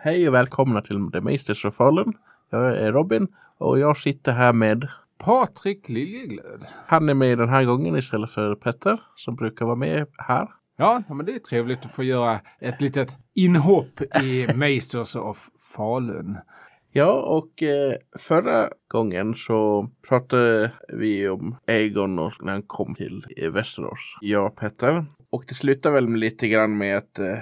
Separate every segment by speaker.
Speaker 1: Hej och välkomna till The Masters of Fallen. Jag är Robin och jag sitter här med
Speaker 2: Patrik Liljeglöd.
Speaker 1: han är med den här gången istället för Petter som brukar vara med här.
Speaker 2: Ja, men det är trevligt att få göra ett litet inhopp i Masters of Falun.
Speaker 1: Ja, och eh, förra gången så pratade vi om Aegon och när han kom till Västerås. Jag och Petter. Och det slutade väl lite grann med att eh,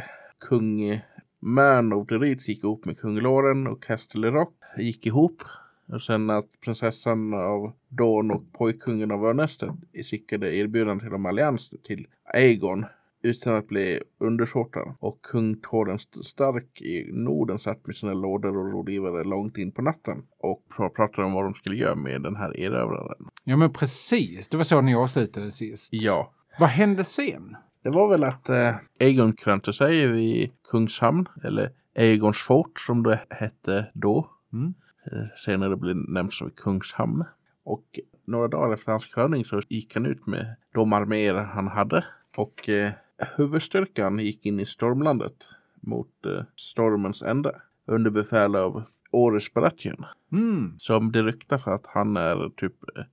Speaker 1: kung Man of the Reeds gick ihop med kung Loren och Castle Rock gick ihop. Och sen att prinsessan av Dawn och pojkkungen av Örnästet skickade erbjudande till om allians till Aegon utan att bli undersåtar. Och kung Torren Stark i Norden satt med sina lådor och rådgivare långt in på natten och pr- pratade om vad de skulle göra med den här erövraren.
Speaker 2: Ja, men precis. Det var så ni avslutade sist.
Speaker 1: Ja,
Speaker 2: Vad hände sen?
Speaker 1: Det var väl att eh, Aegon krönte sig vid Kungshamn, eller Aegons fort som det hette då.
Speaker 2: Mm.
Speaker 1: Eh, Senare blev det nämnt som Kungshamn. Och några dagar efter hans kröning så gick han ut med de arméer han hade. Och eh, huvudstyrkan gick in i Stormlandet mot eh, stormens ände. Under befäl av Oris Baratheon.
Speaker 2: Mm.
Speaker 1: Som det ryktas att han är typ eh,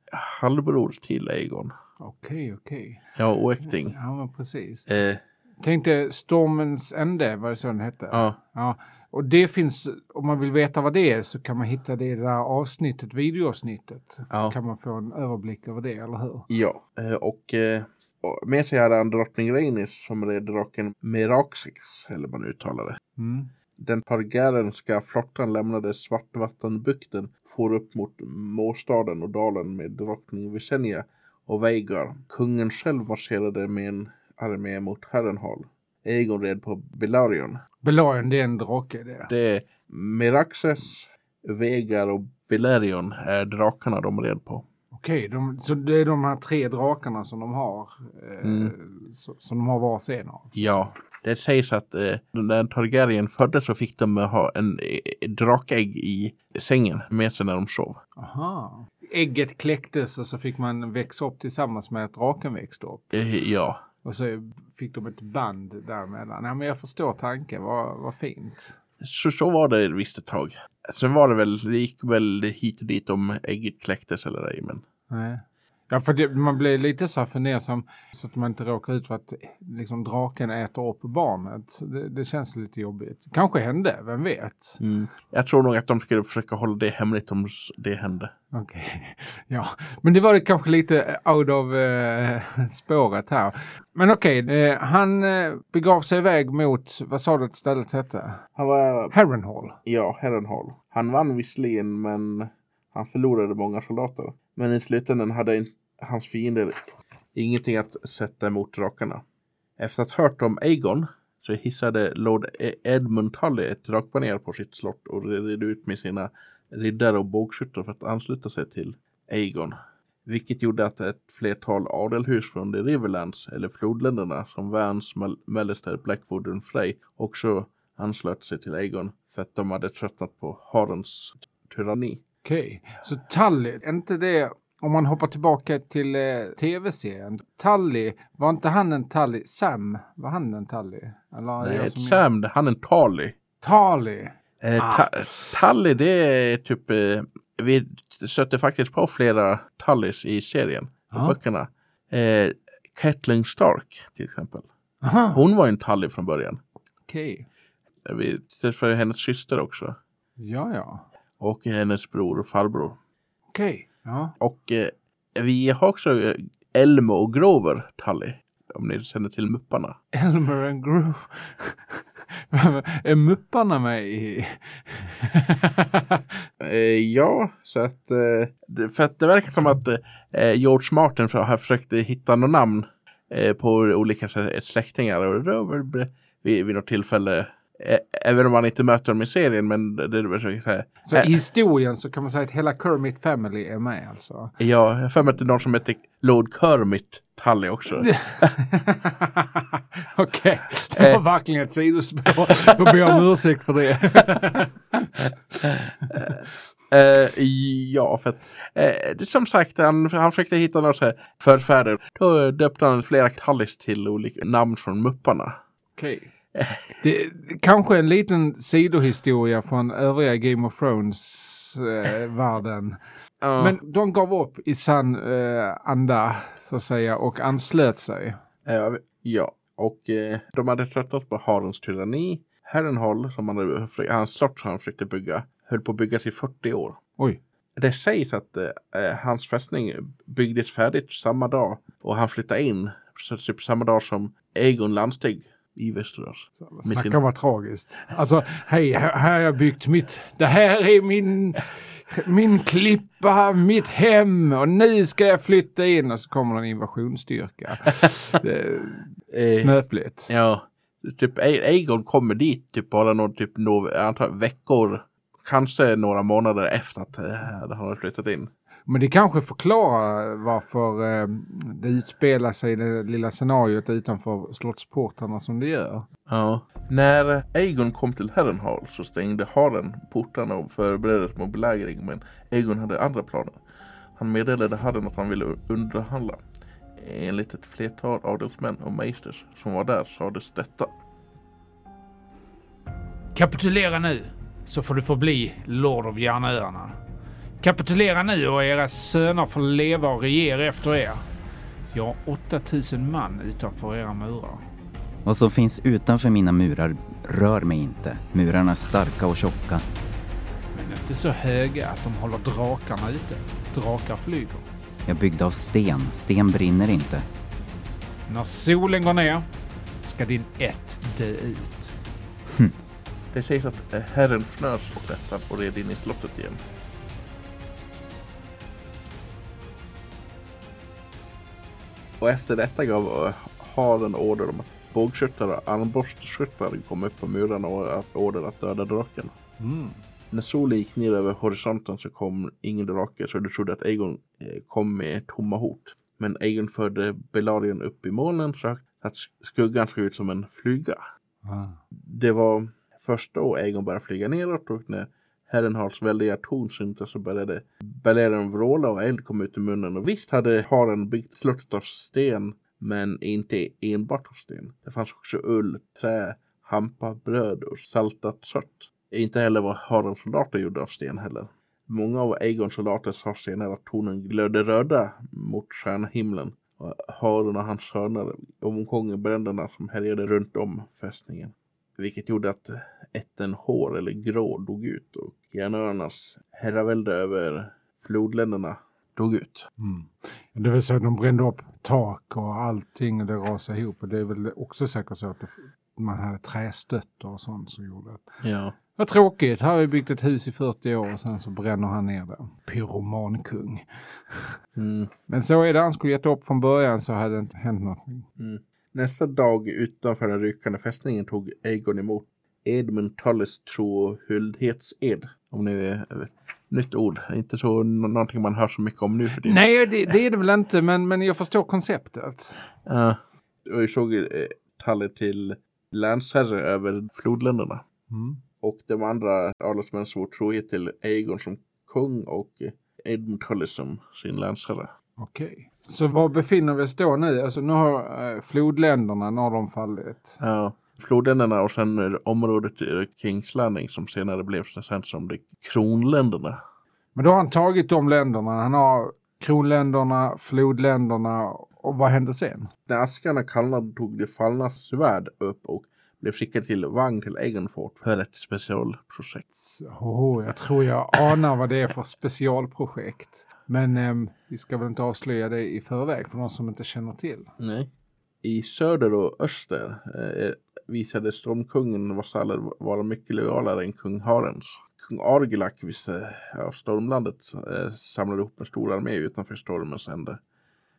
Speaker 1: halvbror till Aegon.
Speaker 2: Okej, okej.
Speaker 1: Ja, oäkting.
Speaker 2: Ja, precis.
Speaker 1: Eh,
Speaker 2: Tänkte Stormens ände, var det så den hette?
Speaker 1: ja,
Speaker 2: Ja, och det finns, om man vill veta vad det är så kan man hitta det där avsnittet, videoavsnittet.
Speaker 1: Ja.
Speaker 2: Kan man få en överblick över det, eller hur?
Speaker 1: Ja, eh, och eh, och med sig hade han drottning Rhaenys som red draken Meraxix, eller man uttalar det.
Speaker 2: Mm.
Speaker 1: Den Targaryenska flottan lämnade Svartvattenbukten, for upp mot Måstaden och dalen med drottning Visenya och Veigar. Kungen själv marscherade med en armé mot Harrenhal. Egon red på Belarion.
Speaker 2: Belarion, det är en drake det.
Speaker 1: Det är Meraxes, Vegar och Belarion är drakarna de red på.
Speaker 2: Okej, de, så det är de här tre drakarna som de har. Eh,
Speaker 1: Mm.
Speaker 2: så, som de har varsin av.
Speaker 1: Ja, det sägs att eh, när Targaryen föddes så fick de ha en eh, drakägg i sängen med sig när de sov.
Speaker 2: Aha. Ägget kläcktes och så fick man växa upp tillsammans med att draken växte upp.
Speaker 1: Eh, ja,
Speaker 2: Och så fick de ett band däremellan. Ja, men jag förstår tanken, vad, vad fint.
Speaker 1: så, så var det visst ett tag. Sen var det väl, det gick väl hit och dit om ägget kläcktes eller ej. Men
Speaker 2: Nej. Ja, för det, man blir lite så här fundersam så att man inte råkar ut för att liksom, draken äter upp barnet. Det, det känns lite jobbigt. Kanske hände, vem vet?
Speaker 1: mm, jag tror nog att de skulle försöka hålla det hemligt om det hände.
Speaker 2: Okej, ja. Men det var det kanske lite out of eh, spåret här. Men okej, eh, han eh, begav sig iväg mot, vad sa du att stället hette?
Speaker 1: Han var,
Speaker 2: Harrenhal.
Speaker 1: ja, Harrenhal. Han vann visserligen men han förlorade många soldater. Men i slutändan hade hans fiender ingenting att sätta emot drakarna. Efter att ha hört om Aegon så hissade Lord e- Edmund Tully ett drakbaner på sitt slott och red ut med sina riddare och bågskyttar för att ansluta sig till Aegon. Vilket gjorde att ett flertal adelhus från de Riverlands eller flodländerna som Vans, Mellister, Blackwood och Frey också anslöt sig till Aegon för att de hade tröttnat på Harens tyranni.
Speaker 2: Okej, så Tully, är inte det, om man hoppar tillbaka till eh, tv-serien, Tully, var inte han en Tully? Sam, var han en Tully? Eller är
Speaker 1: Nej, Sam, han är en Tali.
Speaker 2: Tully.
Speaker 1: Eh,
Speaker 2: Ah.
Speaker 1: ta- Tully, det är typ... Eh, vi stötte faktiskt på flera Tullys i serien. I
Speaker 2: Ja.
Speaker 1: böckerna. Eh, Catelyn Stark till exempel.
Speaker 2: Aha,
Speaker 1: Hon var en Tully från början.
Speaker 2: okej.
Speaker 1: Eh, Vi träffade hennes syster också.
Speaker 2: Ja, ja.
Speaker 1: Och hennes bror och farbror.
Speaker 2: Okej. Ja.
Speaker 1: Och eh, vi har också eh, Elmo och Grover Tully. Om ni känner till Mupparna.
Speaker 2: Elmer and Groove. är Mupparna med i...
Speaker 1: Eh, ja, så att... Eh, för att det verkar som att eh, George Martin har försökt hitta något namn eh, på olika släktingar. Och ble- vid, vid något tillfälle, även om man inte möter dem i serien, men det, det är väl så Eh,
Speaker 2: i historien så kan man säga att hela Kermit Family är med alltså.
Speaker 1: Ja, jag för mig att det är någon som heter Lord Kermit Tully också.
Speaker 2: Okej, det var verkligen ett sidospår. Jag ber om ursäkt för det.
Speaker 1: Eh, ja, för att eh, det, som sagt, han, han försökte hitta några förfäder. Då döpte han flera Tullys till olika namn från Mupparna.
Speaker 2: Okej. Det, kanske en liten sidohistoria från övriga Game of Thrones-världen.
Speaker 1: Ja.
Speaker 2: Men de gav upp i sann eh, anda, så att säga, och anslöt sig.
Speaker 1: Ja, ja. och eh, de hade tröttnat på Harens tyranni. Herrenhall, som han hans slott han försökte bygga, höll på att byggas i 40 år.
Speaker 2: Oj.
Speaker 1: Det sägs att eh, hans fästning byggdes färdigt samma dag och han flyttade in så typ samma dag som Egon landsteg i Västerås.
Speaker 2: Snacka
Speaker 1: sin-
Speaker 2: vad tragiskt. Alltså, hej, här, här har jag byggt mitt... Det här är min, min klippa, mitt hem och nu ska jag flytta in och så kommer en invasionsstyrka.
Speaker 1: Eh,
Speaker 2: Snöpligt.
Speaker 1: Ja, typ Egon kommer dit typ bara någon typ no, jag antar, veckor, kanske några månader efter att eh, han har flyttat in.
Speaker 2: Men det kanske förklarar varför eh, det utspelar sig i det lilla scenariot utanför slottsportarna som det gör.
Speaker 1: Ja. När Egon kom till Herrenhall så stängde Haren portarna och förberedde sig mot belägring men Egon hade andra planer. Han meddelade Haren att han ville underhandla. Enligt ett flertal adelsmän och meisters som var där sades detta.
Speaker 3: Kapitulera nu, så får du förbli Lord of Järnöarna. Kapitulera nu och era söner får leva och regera efter er. Jag har 8000 man utanför era murar.
Speaker 4: Vad som finns utanför mina murar rör mig inte. Murarna är starka och tjocka.
Speaker 3: Men inte så höga att de håller drakarna ute. Drakar flyger.
Speaker 4: Jag är byggd av sten. Sten brinner inte.
Speaker 3: När solen går ner ska din ett dö ut.
Speaker 1: Det sägs att eh, herren fnös åt detta och red in i slottet igen. Och efter detta gav Haren order om att bågskyttar och armborstskyttar kom upp på murarna och order att döda draken.
Speaker 2: Mm.
Speaker 1: När solen gick ner över horisonten så kom ingen drake så du trodde att Egon eh, kom med tomma hot. Men Egon förde Belarien upp i molnen så att skuggan såg ut som en flyga.
Speaker 2: Ah.
Speaker 1: Det var först då Egon började flyga neråt och när Herrenhals väldiga torn syntes så började Balerion vråla och eld kom ut ur munnen. Och visst hade haren byggt slottet av sten men inte enbart av sten. Det fanns också ull, trä, hampa, bröd och saltat kött. Inte heller var harens soldater gjorda av sten heller. Många av Aegons soldater sa senare att tornen glödde röda mot stjärnhimlen. Och haren och hans söner omkom i bränderna som härjade runt om fästningen. Vilket gjorde att ätten hår eller grå dog ut och järnöarnas herravälde över flodländerna dog ut.
Speaker 2: Mm. Det vill säga att de brände upp tak och allting och det rasade ihop. Och det är väl också säkert så att det, man hade trästötter och sånt som gjorde att...
Speaker 1: Ja.
Speaker 2: Vad tråkigt, här har vi byggt ett hus i 40 år och sen så bränner han ner det. Pyromankung.
Speaker 1: Mm.
Speaker 2: Men så är det, han skulle gett upp från början så hade det inte hänt någonting.
Speaker 1: Mm. Nästa dag utanför den rykande fästningen tog Aegon emot Edmund Tullis tro och huldhetsed. Om ni är nytt ord. Inte så någonting man hör så mycket om nu för tiden.
Speaker 2: Nej, det, det är det väl inte, men, men jag förstår konceptet.
Speaker 1: Ja. och jag såg eh, Tully till länsherre över flodländerna.
Speaker 2: Mm.
Speaker 1: Och de andra adelsmän svor trohet till Aegon som kung och Edmund Tullis som sin länsherre.
Speaker 2: Okej. Så var befinner vi oss då nu? Alltså nu har eh, flodländerna, norr om fallit.
Speaker 1: Ja. Flodländerna och sen området Kings Landing som senare blev så känt som de kronländerna.
Speaker 2: Men då har han tagit de länderna. Han har kronländerna, flodländerna och vad hände sen?
Speaker 1: När askarna kallnade tog de fallna svärd upp och blev skickade till vagn till Egenfort för ett specialprojekt.
Speaker 2: Oh, jag tror jag anar vad det är för specialprojekt. Men ehm, vi ska väl inte avslöja det i förväg för någon som inte känner till.
Speaker 1: Nej. I söder och öster eh, visade stormkungen vasaller vara mycket lojalare än kung Harens. Kung Argilak vid eh, av stormlandet eh, samlade ihop en stor armé utanför stormens ände.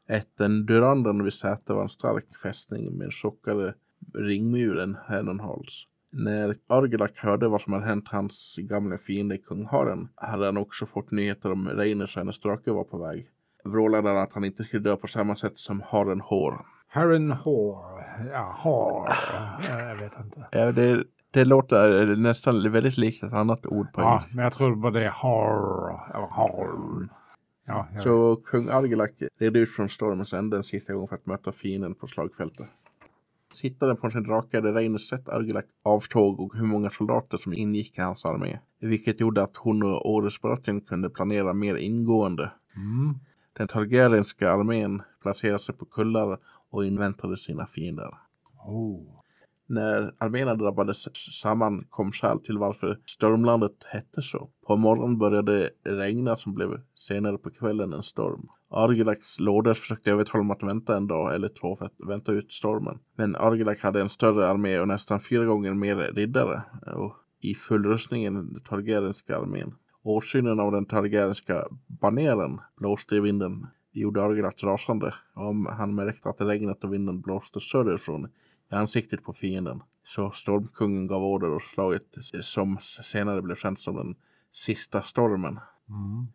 Speaker 1: Ätten Duranden vid Säte var en stark fästning med en tjockare ringmur än Herrenhals. När Argilak hörde vad som hade hänt hans gamla fiende kung Haren hade han också fått nyheter om Reiners och hennes drake var på väg. Vrålade han att han inte skulle dö på samma sätt som Haren Hår.
Speaker 2: Harren Hår. Ja, Hår. Ja, jag vet inte.
Speaker 1: Ja, det, det låter nästan väldigt likt ett annat ord på
Speaker 2: Ja,
Speaker 1: engelska.
Speaker 2: men jag tror bara det är Har. Eller Har. Ja,
Speaker 1: Så kung Argilak red ut från stormens ände en sista gång för att möta fienden på slagfältet. Sittande på sin drake hade Reines sett Argilak avtåg och hur många soldater som ingick i hans armé. Vilket gjorde att hon och Åres Baratheon kunde planera mer ingående.
Speaker 2: Mm.
Speaker 1: Den Targaryenska armén placerade sig på kullar och inväntade sina fiender.
Speaker 2: Oh.
Speaker 1: När arméerna drabbades samman kom skäl till varför stormlandet hette så. På morgonen började det regna som blev senare på kvällen en storm. Argilax lådor försökte övertala att vänta en dag eller två för att vänta ut stormen. Men Argilax hade en större armé och nästan fyra gånger mer riddare och i full rustning än den Targaryenska armén. Åsynen av den Targaryenska baneren blåste i vinden gjorde Argilax rasande. Om han märkte att regnet och vinden blåste söderifrån i ansiktet på fienden. Så Stormkungen gav order och slaget som senare blev känt som den sista stormen.
Speaker 2: Mm.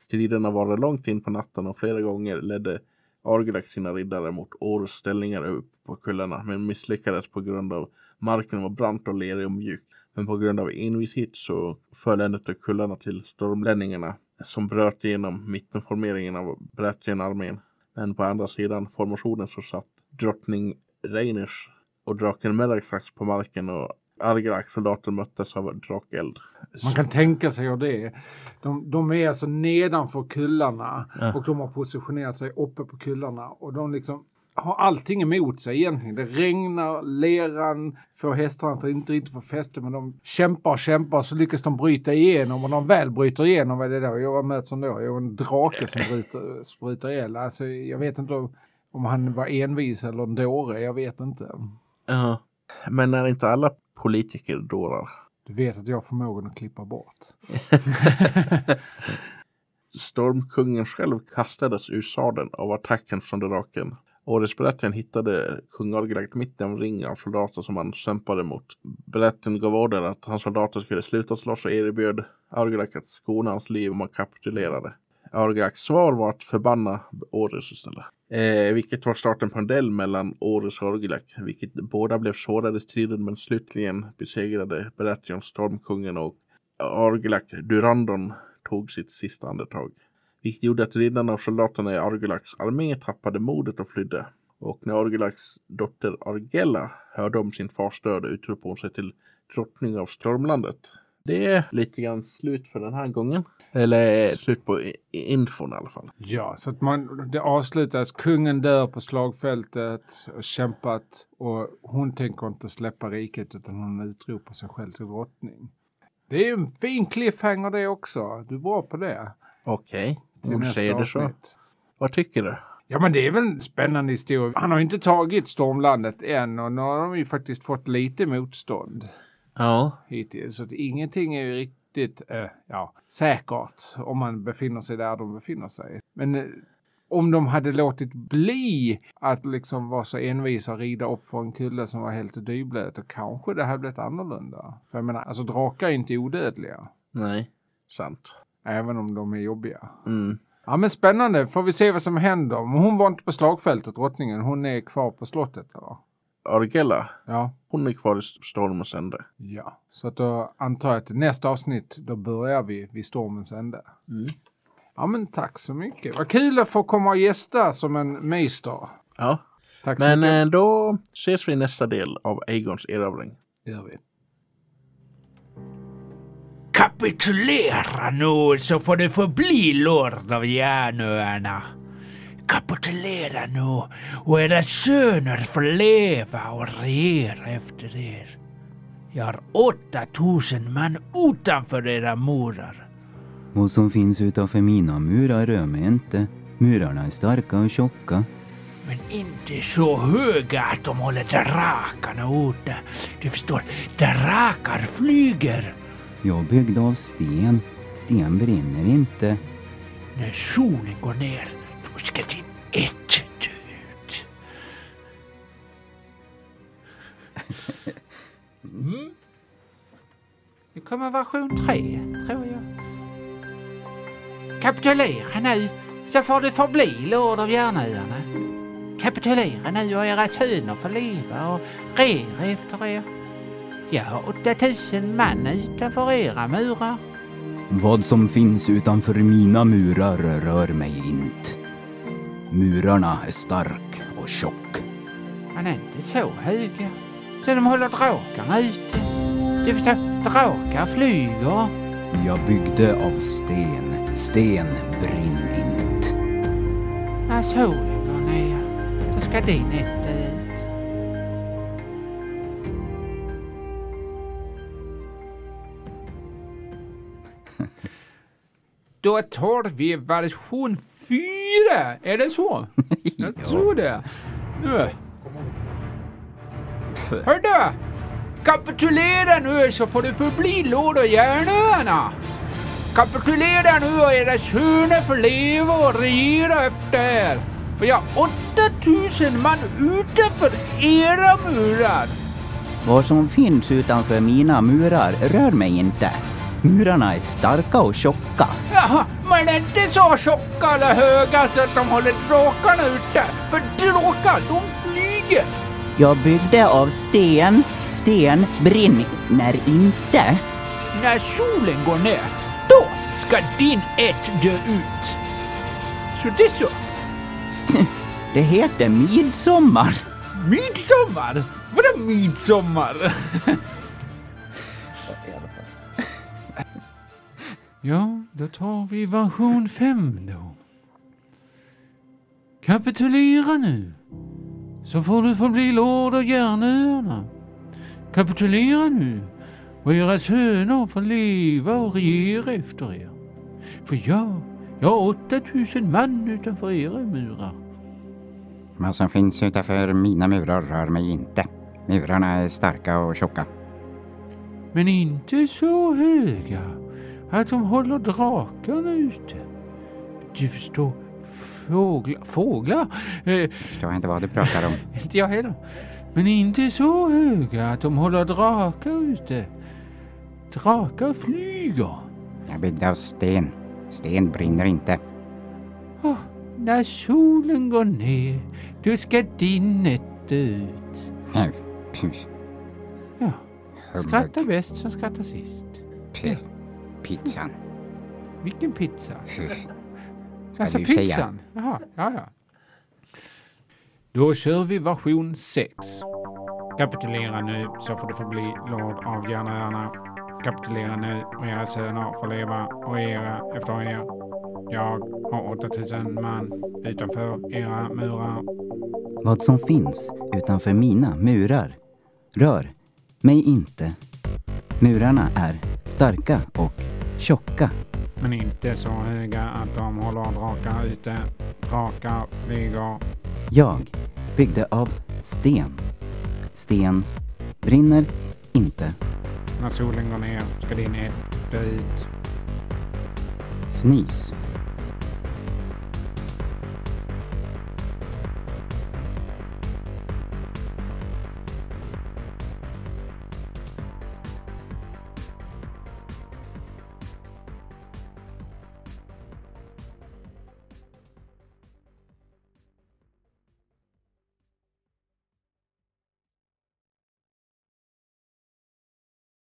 Speaker 1: Striderna varade långt in på natten och flera gånger ledde Argilax sina riddare mot Orus ställningar upp på kullarna men misslyckades på grund av marken var brant och lerig och mjuk. Men på grund av envishet så föll en av kullarna till stormlänningarna som bröt igenom mittenformeringen av Baratheon-armén. Men på andra sidan formationen så satt drottning Reiners och draken Meraxax på marken och Argilax soldater möttes av drakeld.
Speaker 2: Man kan tänka sig hur det är. De, de är alltså nedanför kullarna
Speaker 1: Ja.
Speaker 2: och de har positionerat sig uppe på kullarna och de liksom har allting emot sig egentligen. Det regnar, leran får hästarna att inte riktigt få fäste men de kämpar och kämpar så lyckas de bryta igenom och de väl bryter igenom, vad är det då? Jag var med som då? Jag var en drake som bryter, bryter ihjäl. Alltså jag vet inte om, om han var envis eller en dåre, jag vet inte.
Speaker 1: Ja. Men är inte alla politiker dårar?
Speaker 2: Du vet att jag har förmågan att klippa bort.
Speaker 1: Stormkungen själv kastades ur sadeln av attacken från draken. Årets berättaren hittade kung Argilax mitt i en ring av soldater som han kämpade mot. Berättaren gav order att hans soldater skulle sluta slåss och erbjöd Argilax att skona hans liv om han kapitulerade. Argax svar var att förbanna Åres istället. Eh, vilket var starten på en del mellan Åres och Orgilak, vilket båda blev sårade i striden men slutligen besegrade Baratheon Stormkungen och Argilak Durandon tog sitt sista andetag. Vilket gjorde att riddarna och soldaterna i Argilaks armé tappade modet och flydde. Och när Argilaks dotter Argella hörde om sin fars död utropade hon sig till drottning av Stormlandet. Det är lite grann slut för den här gången. Eller slut på infon i alla fall.
Speaker 2: Ja, så att man, det avslutas. Kungen dör på slagfältet och kämpat och hon tänker inte släppa riket utan hon utropar sig själv till drottning. Det är en fin cliffhanger det också. Du är bra på det.
Speaker 1: Okej, du
Speaker 2: nästa
Speaker 1: säger det så. Vad tycker du?
Speaker 2: Ja, men det är väl en spännande historia. Han har inte tagit Stormlandet än och nu har de ju faktiskt fått lite motstånd
Speaker 1: Ja,
Speaker 2: hittills. Så att ingenting är ju riktigt eh, ja, säkert om man befinner sig där de befinner sig. Men eh, om de hade låtit bli att liksom vara så envisa och rida upp för en kulle som var helt dyblöt, då kanske det hade blivit annorlunda. För jag menar, alltså drakar är inte odödliga.
Speaker 1: nej, sant.
Speaker 2: Även om de är jobbiga.
Speaker 1: Mm.
Speaker 2: Ja men spännande, får vi se vad som händer. Men hon var inte på slagfältet, drottningen. Hon är kvar på slottet eller?
Speaker 1: Argella,
Speaker 2: Ja.
Speaker 1: hon är kvar i stormens ände.
Speaker 2: Ja, så att då antar jag att nästa avsnitt då börjar vi vid stormens ände.
Speaker 1: Mm.
Speaker 2: Ja men tack så mycket. Vad kul att få komma och gästa som en meister.
Speaker 1: Ja,
Speaker 2: Tack så
Speaker 1: men
Speaker 2: mycket.
Speaker 1: eh, då ses vi i nästa del av Aegons erövring.
Speaker 2: Det gör vi.
Speaker 3: Kapitulera nu så får du förbli lord av järnöarna. Kapitulera nu och era söner får leva och regera efter er. Jag har 8000 man utanför era murar.
Speaker 4: Vad som finns utanför mina murar rör mig inte. Murarna är starka och tjocka.
Speaker 3: Men inte så höga att de håller drakarna ute. Du förstår, drakar flyger.
Speaker 4: Jag är byggd av sten. Sten brinner inte.
Speaker 3: När solen går ner, ska din ett dö ut. Mm. Det kommer version 3, tror jag. Kapitulera nu, så får du förbli lord av järnöarna. Kapitulera nu och era söner får leva och regera efter er. Jag har 8000 man utanför era murar.
Speaker 4: Vad som finns utanför mina murar rör mig inte. Murarna är stark och tjock.
Speaker 3: Men inte så höga. Så de håller drakarna ute. Du förstår, drakar flyger.
Speaker 4: Jag byggde av sten. Sten brinn int.
Speaker 3: När solen går ner, då ska din etta Då tar vi version 4. Är det så? Jag tror det. Nu. Hördu! Kapitulera nu så får du förbli Lord och Järnöarna. Kapitulera nu och era söner får leva och regera efter er. För jag har 8000 man utanför era murar.
Speaker 4: Vad som finns utanför mina murar rör mig inte. Murarna är starka och tjocka.
Speaker 3: Jaha, men inte så tjocka eller höga så att de håller drakarna ute. För drakar, de flyger.
Speaker 4: Jag byggde av sten. Sten brinner inte.
Speaker 3: När solen går ner, då ska din ett dö ut. Så det är så.
Speaker 4: Det heter midsommar.
Speaker 3: Midsommar? Vadå midsommar? ja, då tar vi version 5 då. Kapitulera nu, så får du förbli lord av Järnöarna. Kapitulera nu, och era söner får leva och regera efter er. För jag, jag har 8000 man utanför era murar.
Speaker 5: Vad som finns utanför mina murar rör mig inte. Murarna är starka och tjocka.
Speaker 3: Men inte så höga att de håller drakarna ute. Du förstår, fåglar... Fåglar? Eh,
Speaker 5: Förstår inte vad du pratar om.
Speaker 3: inte jag heller. Men inte så höga att de håller drakar ute. Drakar flyger.
Speaker 5: Jag byggde av sten. Sten brinner inte.
Speaker 3: Åh, när solen går ner, då ska din dö ut. Ja, skratta bäst som skrattar sist.
Speaker 5: Puh. Pizzan.
Speaker 3: Vilken pizza?
Speaker 5: Ska
Speaker 3: Alltså
Speaker 5: du säga?
Speaker 3: pizzan? Jaha, ja, ja. Då kör vi version 6. Kapitulera nu så får du förbli lord av Järnöarna. Kapitulera nu och era söner får leva och regera efter er. Jag har 8000 man utanför era murar.
Speaker 4: Vad som finns utanför mina murar rör mig inte. Murarna är starka och tjocka.
Speaker 3: Men inte så höga att de håller drakar ute. Drakar flyger.
Speaker 4: Jag byggde av sten. Sten brinner inte.
Speaker 3: När solen går ner ska din ett dö ut.
Speaker 4: Fnys.